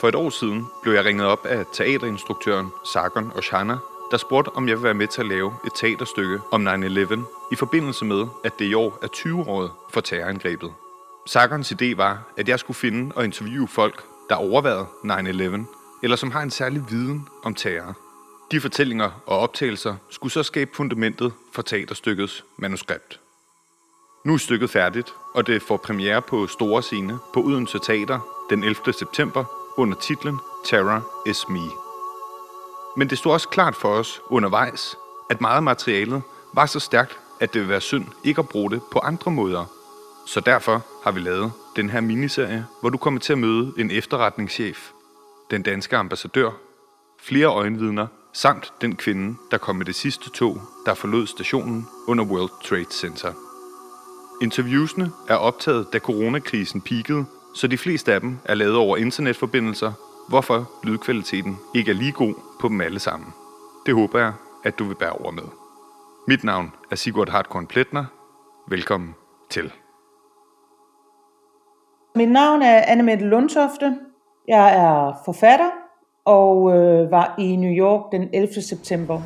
For et år siden blev jeg ringet op af teaterinstruktøren Sargon Oshana, der spurgte, om jeg ville være med til at lave et teaterstykke om 9-11 i forbindelse med, at det i år er 20-året for terrorangrebet. Sargons idé var, at jeg skulle finde og interviewe folk, der overvejede 9-11, eller som har en særlig viden om terror. De fortællinger og optagelser skulle så skabe fundamentet for teaterstykkets manuskript. Nu er stykket færdigt, og det får premiere på Store Scene på Odense Teater den 11. september under titlen Terror is Me. Men det stod også klart for os undervejs, at meget af materialet var så stærkt, at det ville være synd ikke at bruge det på andre måder. Så derfor har vi lavet den her miniserie, hvor du kommer til at møde en efterretningschef, den danske ambassadør, flere øjenvidner samt den kvinde, der kom med det sidste tog, der forlod stationen under World Trade Center. Interviewsene er optaget, da coronakrisen peakede, så de fleste af dem er lavet over internetforbindelser, hvorfor lydkvaliteten ikke er lige god på dem alle sammen. Det håber jeg, at du vil bære over med. Mit navn er Sigurd Hartkorn Pletner. Velkommen til. Mit navn er Annemette Lundtofte. Jeg er forfatter og øh, var i New York den 11. september.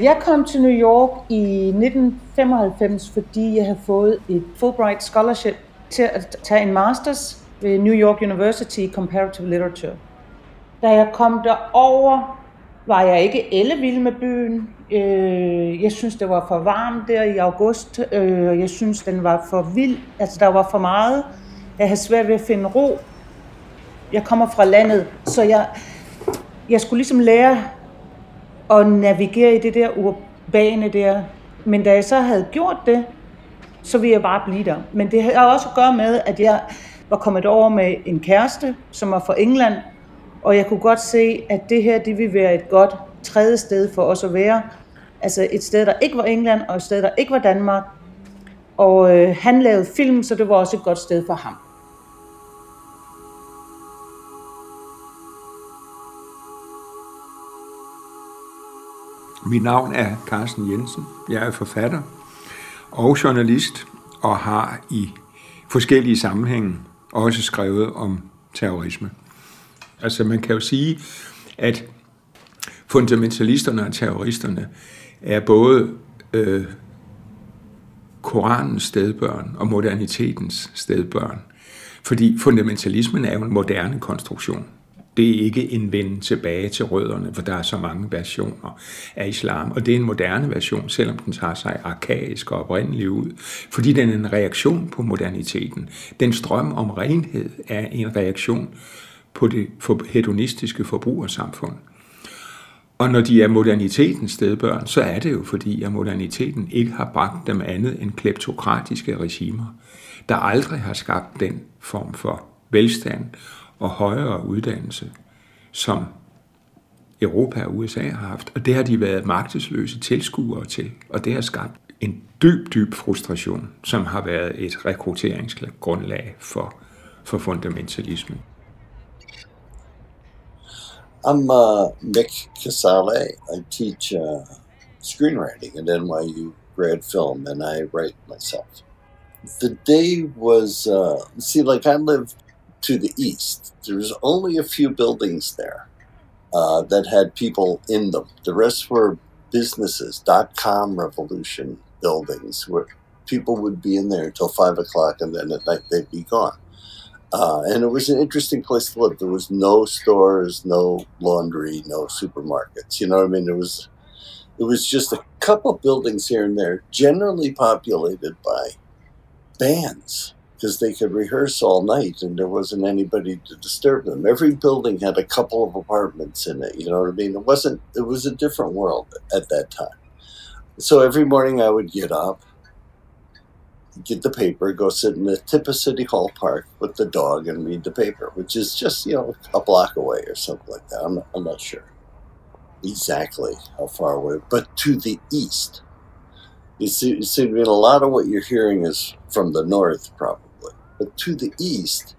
Jeg kom til New York i 1995, fordi jeg havde fået et Fulbright Scholarship til at tage en masters ved New York University i Comparative Literature. Da jeg kom derover, var jeg ikke ellevild med byen. Øh, jeg synes, det var for varmt der i august. Øh, jeg synes, den var for vild. Altså, der var for meget. Jeg havde svært ved at finde ro. Jeg kommer fra landet, så jeg, jeg skulle ligesom lære at navigere i det der urbane der. Men da jeg så havde gjort det, så ville jeg bare blive der. Men det har også at gøre med, at jeg var kommet over med en kæreste, som var fra England, og jeg kunne godt se, at det her, det ville være et godt tredje sted for os at være. Altså et sted, der ikke var England, og et sted, der ikke var Danmark. Og øh, han lavede film, så det var også et godt sted for ham. Mit navn er Carsten Jensen. Jeg er forfatter og journalist og har i forskellige sammenhænge også skrevet om terrorisme. Altså man kan jo sige, at fundamentalisterne og terroristerne er både øh, Koranens stedbørn og modernitetens stedbørn. Fordi fundamentalismen er jo en moderne konstruktion det er ikke en vende tilbage til rødderne, for der er så mange versioner af islam. Og det er en moderne version, selvom den tager sig arkaisk og oprindelig ud, fordi den er en reaktion på moderniteten. Den strøm om renhed er en reaktion på det hedonistiske forbrugersamfund. Og når de er modernitetens stedbørn, så er det jo fordi, at moderniteten ikke har bragt dem andet end kleptokratiske regimer, der aldrig har skabt den form for velstand og højere uddannelse, som Europa og USA har haft. Og det har de været magtesløse tilskuere til, og det har skabt en dyb, dyb frustration, som har været et rekrutteringsgrundlag for, for fundamentalismen. I'm uh, Mick Casale. I teach uh, screenwriting at NYU Grad Film, and I write myself. The day was, uh, see, like I lived to the east. There was only a few buildings there uh, that had people in them. The rest were businesses, dot com revolution buildings where people would be in there until five o'clock and then at night they'd be gone. Uh, and it was an interesting place to live. There was no stores, no laundry, no supermarkets. You know what I mean? It was it was just a couple buildings here and there, generally populated by bands because they could rehearse all night and there wasn't anybody to disturb them. Every building had a couple of apartments in it. You know what I mean? It wasn't. It was a different world at that time. So every morning I would get up, get the paper, go sit in the tip of City Hall Park with the dog and read the paper, which is just you know a block away or something like that. I'm I'm not sure exactly how far away, but to the east. You see, you see, I mean, a lot of what you're hearing is from the north, probably but to the east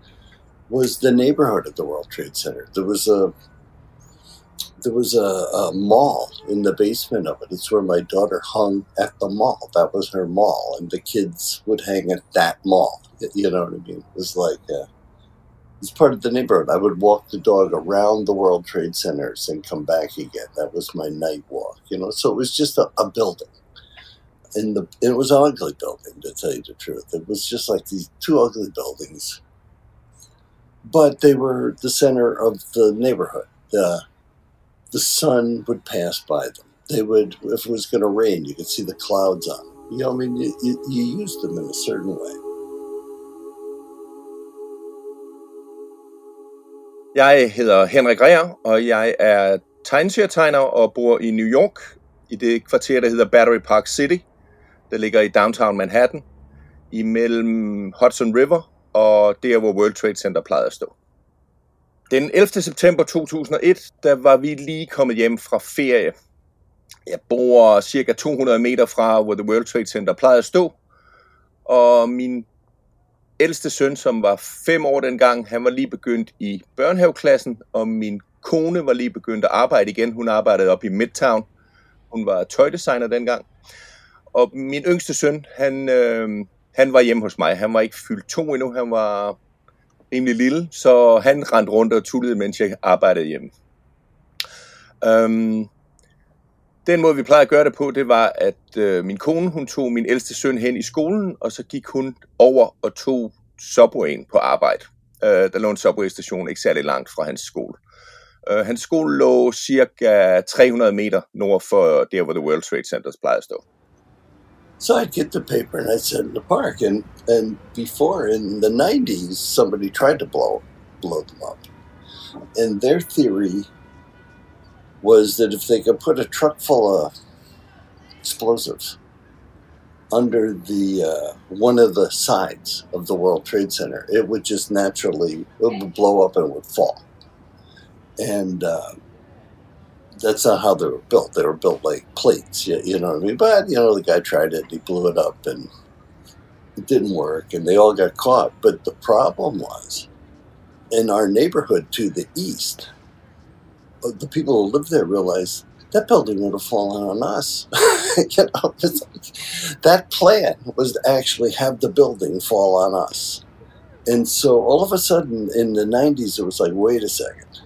was the neighborhood of the World Trade Center. There was a there was a, a, mall in the basement of it. It's where my daughter hung at the mall. That was her mall, and the kids would hang at that mall. You know what I mean? It was like uh, it's part of the neighborhood. I would walk the dog around the World Trade Centers and come back again. That was my night walk. You know, so it was just a, a building. And the it was an ugly building to tell you the truth. It was just like these two ugly buildings, but they were the center of the neighborhood. The the sun would pass by them. They would, if it was going to rain, you could see the clouds on them. You know, I mean, you, you, you use them in a certain way. Jeg hedder Henrik Rea, og jeg er tegneserietegner og bor i New York, i det kvarter, der hedder Battery Park City. Det ligger i downtown Manhattan, imellem Hudson River og der, hvor World Trade Center plejede at stå. Den 11. september 2001, der var vi lige kommet hjem fra ferie. Jeg bor cirka 200 meter fra, hvor The World Trade Center plejede at stå. Og min ældste søn, som var fem år dengang, han var lige begyndt i børnehaveklassen, og min kone var lige begyndt at arbejde igen. Hun arbejdede op i Midtown. Hun var tøjdesigner dengang. Og min yngste søn, han, øh, han var hjemme hos mig. Han var ikke fyldt to endnu. Han var rimelig lille, så han rendte rundt og tullede, mens jeg arbejdede hjemme. Øhm, den måde, vi plejede at gøre det på, det var, at øh, min kone, hun tog min ældste søn hen i skolen, og så gik hun over og tog Subwayen på arbejde. Øh, der lå en Subway-station ikke særlig langt fra hans skole. Øh, hans skole lå cirka 300 meter nord for der, hvor The World Trade Center plejede at stå. So I'd get the paper and I'd sit in the park. And, and before, in the 90s, somebody tried to blow, blow them up. And their theory was that if they could put a truck full of explosives under the uh, one of the sides of the World Trade Center, it would just naturally it would blow up and it would fall. And uh, that's not how they were built. They were built like plates, you, you know what I mean? But you know, the guy tried it, he blew it up, and it didn't work, and they all got caught. But the problem was, in our neighborhood to the east, uh, the people who lived there realized that building would have fallen on us. you know, that plan was to actually have the building fall on us. And so all of a sudden in the 90s, it was like, wait a second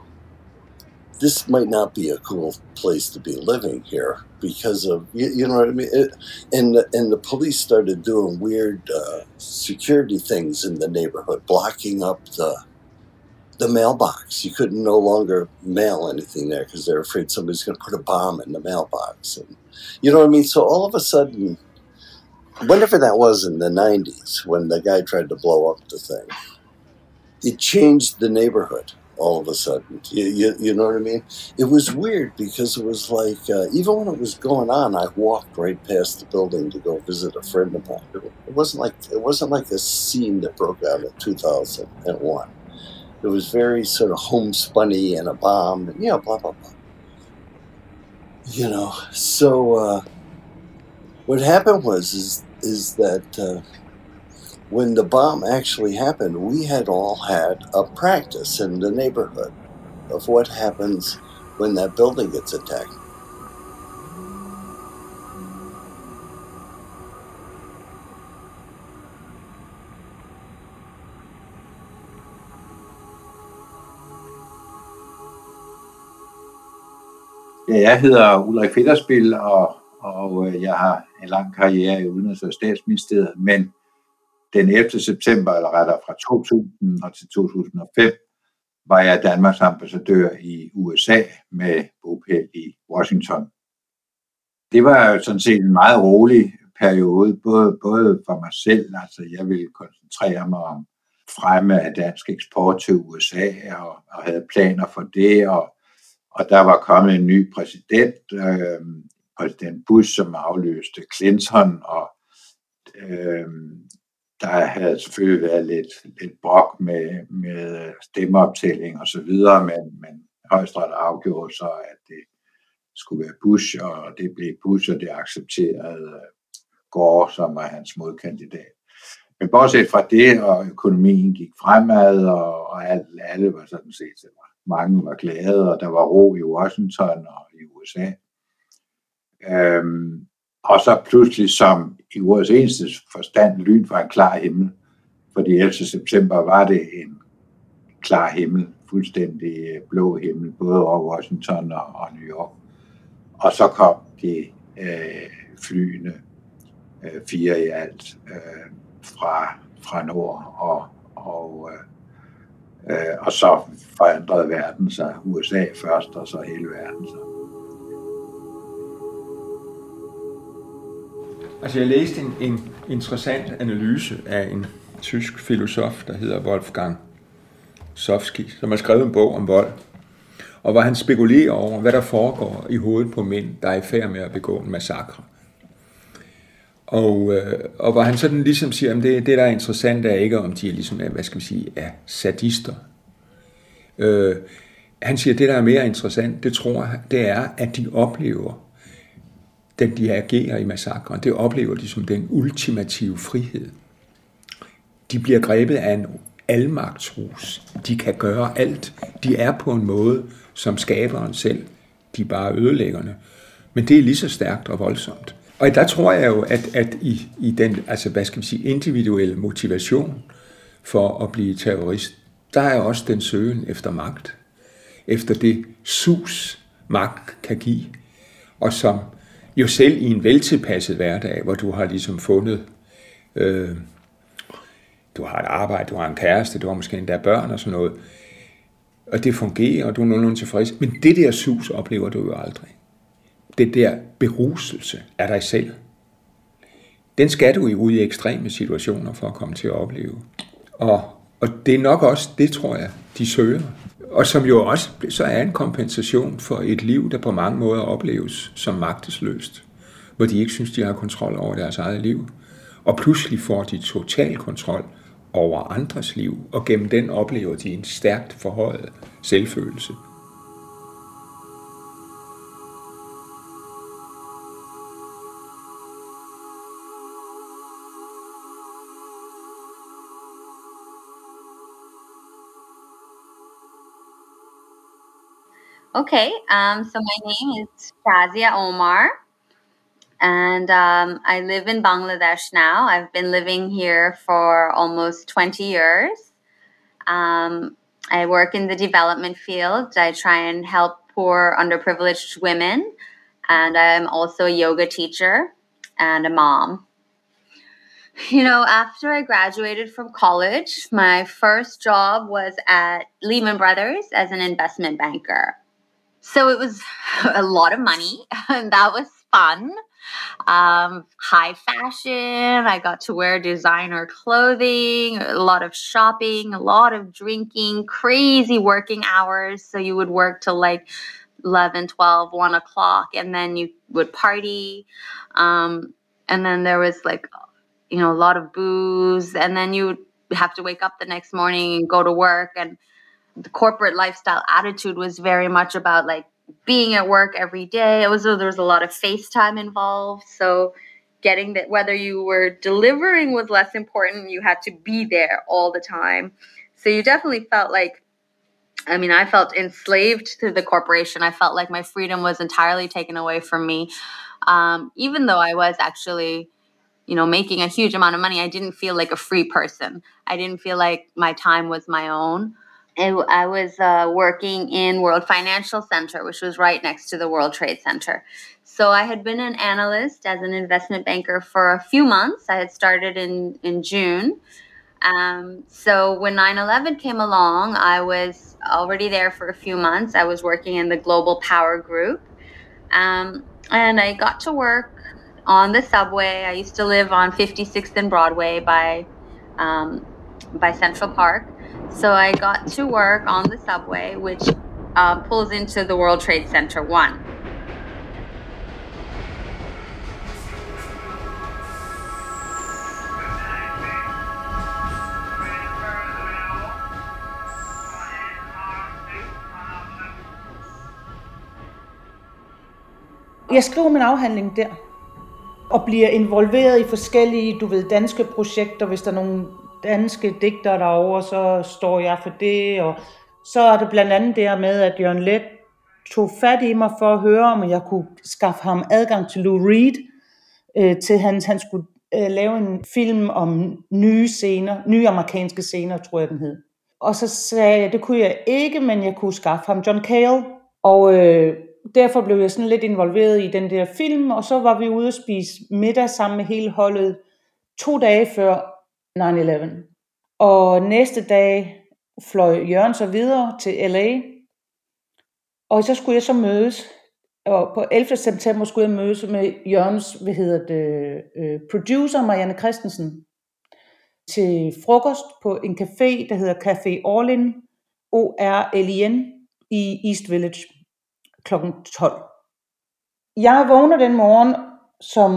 this might not be a cool place to be living here because of you, you know what I mean. It, and the, and the police started doing weird uh, security things in the neighborhood, blocking up the the mailbox. You couldn't no longer mail anything there because they're afraid somebody's going to put a bomb in the mailbox, and you know what I mean. So all of a sudden, whenever that was in the '90s, when the guy tried to blow up the thing, it changed the neighborhood all of a sudden. You, you, you, know what I mean? It was weird because it was like, uh, even when it was going on, I walked right past the building to go visit a friend of mine. It wasn't like, it wasn't like a scene that broke out in 2001. It was very sort of homespunny and a bomb and, you know, blah, blah, blah. You know, so uh, what happened was, is, is that uh, when the bomb actually happened, we had all had a practice in the neighborhood of what happens when that building gets attacked. Ja, jeg hedder Ulrik Fedderspil, og, og øh, jeg har en lang karriere i Udenrigs- og Statsministeriet, men den 11. september, eller rettere fra 2000 og til 2005, var jeg Danmarks ambassadør i USA med bopæl i Washington. Det var sådan set en meget rolig periode, både, både for mig selv, altså jeg ville koncentrere mig om fremme af dansk eksport til USA, og, og havde planer for det, og, og der var kommet en ny præsident, øh, præsident Bush, som afløste Clinton, og øh, der havde selvfølgelig været lidt, lidt brok med, med stemmeoptælling og så videre, men, men højstret afgjorde så, at det skulle være Bush, og det blev Bush, og det accepterede øh, Gore, som var hans modkandidat. Men bortset fra det, og økonomien gik fremad, og, og alle, alle var sådan set, mange var glade, og der var ro i Washington og i USA. Øhm, og så pludselig som i ordets eneste forstand lyn fra en klar himmel. Fordi 11. september var det en klar himmel, fuldstændig øh, blå himmel, både over Washington og, og New York. Og så kom de øh, flyene, øh, fire i alt, øh, fra, fra nord, og, og, øh, øh, og så forandrede verden sig. USA først, og så hele verden så. Altså jeg læste en, en interessant analyse af en tysk filosof, der hedder Wolfgang Sofsky, som har skrevet en bog om vold, og hvor han spekulerer over, hvad der foregår i hovedet på mænd, der er i færd med at begå en massakre. Og, øh, og hvor han sådan ligesom siger, at det, det der er interessant er ikke, om de er ligesom, hvad skal vi sige, er sadister. Øh, han siger, at det der er mere interessant, det tror jeg, det er, at de oplever, den de agerer i massakren, det oplever de som den ultimative frihed. De bliver grebet af en almagtsrus. De kan gøre alt. De er på en måde, som skaberen selv. De er bare ødelæggerne. Men det er lige så stærkt og voldsomt. Og der tror jeg jo, at, at i, i den altså, hvad skal vi sige, individuelle motivation for at blive terrorist, der er også den søgen efter magt. Efter det sus, magt kan give. Og som jo selv i en veltilpasset hverdag, hvor du har ligesom fundet, øh, du har et arbejde, du har en kæreste, du har måske endda børn og sådan noget, og det fungerer, og du er nogenlunde tilfreds. Men det der sus oplever du jo aldrig. Det der beruselse af dig selv. Den skal du i ud i ekstreme situationer for at komme til at opleve. Og, og det er nok også, det tror jeg, de søger. Og som jo også så er en kompensation for et liv, der på mange måder opleves som magtesløst. Hvor de ikke synes, de har kontrol over deres eget liv. Og pludselig får de total kontrol over andres liv, og gennem den oplever de en stærkt forhøjet selvfølelse. Okay, um, so my name is Shazia Omar. and um, I live in Bangladesh now. I've been living here for almost 20 years. Um, I work in the development field. I try and help poor, underprivileged women, and I'm also a yoga teacher and a mom. You know, after I graduated from college, my first job was at Lehman Brothers as an investment banker. So it was a lot of money, and that was fun um, high fashion. I got to wear designer clothing, a lot of shopping, a lot of drinking, crazy working hours. So you would work till like 11, 12, 1 o'clock, and then you would party. Um, and then there was like, you know, a lot of booze. And then you would have to wake up the next morning and go to work. And the corporate lifestyle attitude was very much about like being at work every day. It was there was a lot of FaceTime involved. So getting that whether you were delivering was less important. You had to be there all the time. So you definitely felt like I mean, I felt enslaved to the corporation. I felt like my freedom was entirely taken away from me. Um, even though I was actually, you know, making a huge amount of money, I didn't feel like a free person. I didn't feel like my time was my own. I was uh, working in World Financial Center, which was right next to the World Trade Center. So I had been an analyst as an investment banker for a few months. I had started in, in June. Um, so when 9 11 came along, I was already there for a few months. I was working in the Global Power Group. Um, and I got to work on the subway. I used to live on 56th and Broadway by, um, by Central Park. So I got to work on the subway, which uh, pulls into the World Trade Center 1. Jeg skriver min afhandling der, og bliver involveret i forskellige, du ved, danske projekter, hvis der er nogle danske digter derovre, så står jeg for det, og så er det blandt andet der med, at Jørgen Let tog fat i mig for at høre, om jeg kunne skaffe ham adgang til Lou Reed, øh, til han, han skulle øh, lave en film om nye scener, nye amerikanske scener, tror jeg den hed. Og så sagde jeg, det kunne jeg ikke, men jeg kunne skaffe ham John Cale. Og øh, derfor blev jeg sådan lidt involveret i den der film, og så var vi ude at spise middag sammen med hele holdet to dage før 9-11. Og næste dag fløj Jørgen så videre til LA, og så skulle jeg så mødes, og på 11. september skulle jeg mødes med Jørgens, hvad hedder det, øh, producer Marianne Christensen, til frokost på en café, der hedder Café Orlin, O-R-L-I-N, i East Village kl. 12. Jeg vågner den morgen, som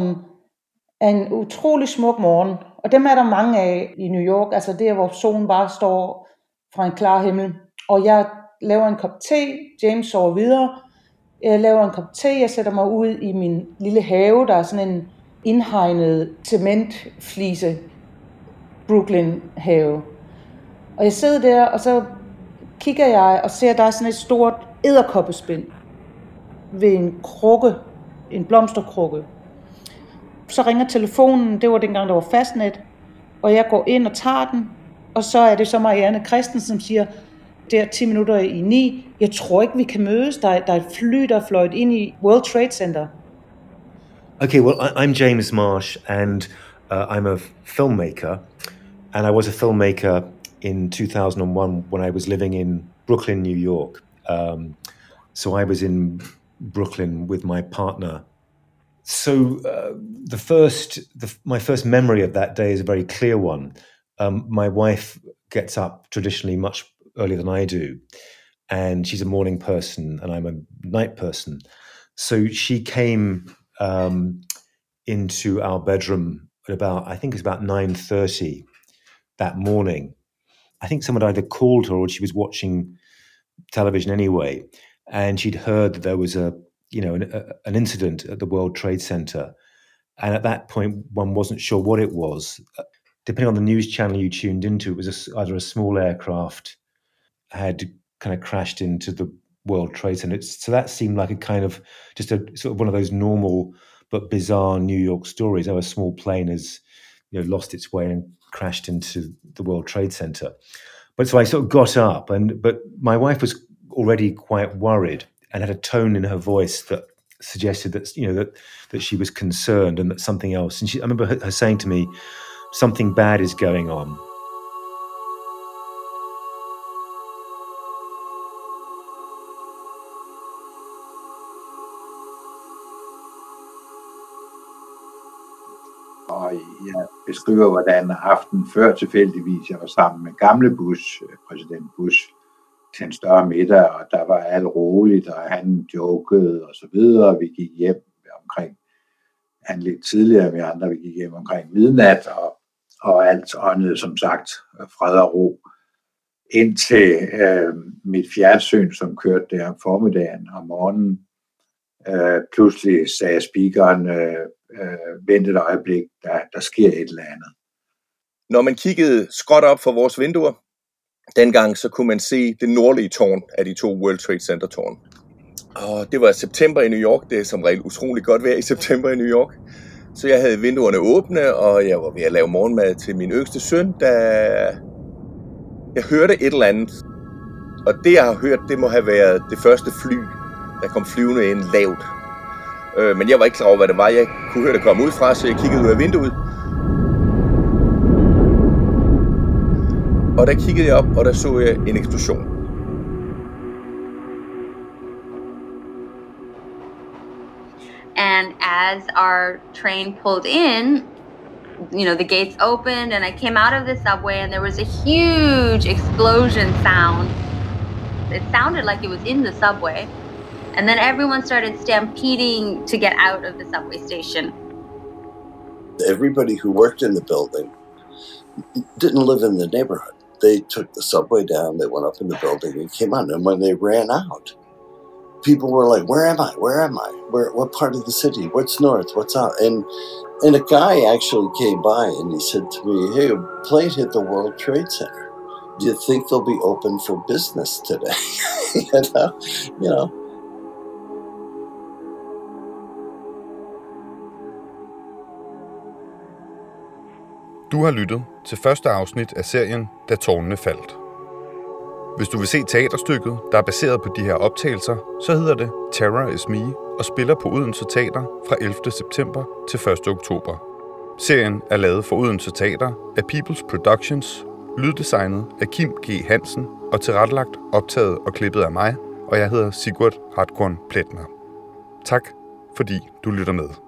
er en utrolig smuk morgen, og dem er der mange af i New York, altså der, hvor solen bare står fra en klar himmel. Og jeg laver en kop te, James sover videre, jeg laver en kop te, jeg sætter mig ud i min lille have, der er sådan en indhegnet cementflise Brooklyn have. Og jeg sidder der, og så kigger jeg og ser, at der er sådan et stort æderkoppespind ved en krukke, en blomsterkrukke. Så ringer telefonen, det var dengang, der var fastnet, og jeg går ind og tager den, og så er det så Marianne Christensen, som siger, der 10 minutter i 9, jeg tror ikke, vi kan mødes, der er, der er et fly, der er fløjet ind i World Trade Center. Okay, well, I'm James Marsh, and uh, I'm a filmmaker, and I was a filmmaker in 2001 when I was living in Brooklyn, New York. Um, so I was in Brooklyn with my partner. So uh, the first, the, my first memory of that day is a very clear one. Um, my wife gets up traditionally much earlier than I do, and she's a morning person, and I'm a night person. So she came um, into our bedroom at about, I think it was about nine thirty that morning. I think someone either called her or she was watching television anyway, and she'd heard that there was a you know an, a, an incident at the World Trade Center, and at that point one wasn't sure what it was. Uh, depending on the news channel you tuned into, it was a, either a small aircraft had kind of crashed into the World Trade Center. So that seemed like a kind of just a sort of one of those normal but bizarre New York stories. How a small plane has you know lost its way and crashed into the World Trade Center. But so I sort of got up, and but my wife was already quite worried and had a tone in her voice that suggested that you know that that she was concerned and that something else. And she, I remember her, saying to me, "Something bad is going on." jeg beskriver, hvordan aften før tilfældigvis, jeg var sammen med gamle Bush, øh, præsident Bush, til en større middag, og der var alt roligt, og han jokede og så videre. Vi gik hjem omkring, han lidt tidligere, end vi andre, vi gik hjem omkring midnat, og, og alt åndede som sagt fred og ro. Indtil øh, mit fjernsyn, som kørte der om formiddagen og morgenen, øh, pludselig sagde speakeren, øh, øh, vent et øjeblik, der, der sker et eller andet. Når man kiggede skråt op for vores vinduer, dengang så kunne man se det nordlige tårn af de to World Trade Center tårn. Og det var september i New York. Det er som regel utrolig godt vejr i september i New York. Så jeg havde vinduerne åbne, og jeg var ved at lave morgenmad til min yngste søn, da jeg hørte et eller andet. Og det, jeg har hørt, det må have været det første fly, der kom flyvende ind lavt øh, men jeg var ikke klar over, hvad det var. Jeg kunne høre det komme ud fra, så jeg kiggede ud af vinduet. Og der kiggede jeg op, og der så jeg en eksplosion. And as our train pulled in, you know, the gates opened and I came out of the subway and there was a huge explosion sound. It sounded like it was in the subway. And then everyone started stampeding to get out of the subway station. Everybody who worked in the building didn't live in the neighborhood. They took the subway down, they went up in the building and came on. And when they ran out, people were like, Where am I? Where am I? Where what part of the city? What's north? What's out? And and a guy actually came by and he said to me, Hey, a plane hit the World Trade Center. do you think they'll be open for business today? you know, you know. Du har lyttet til første afsnit af serien Da tårnene faldt. Hvis du vil se teaterstykket, der er baseret på de her optagelser, så hedder det Terror is Me og spiller på Odense Teater fra 11. september til 1. oktober. Serien er lavet for Odense Teater af People's Productions, lyddesignet af Kim G. Hansen og tilrettelagt, optaget og klippet af mig, og jeg hedder Sigurd Hartkorn Pletner. Tak, fordi du lytter med.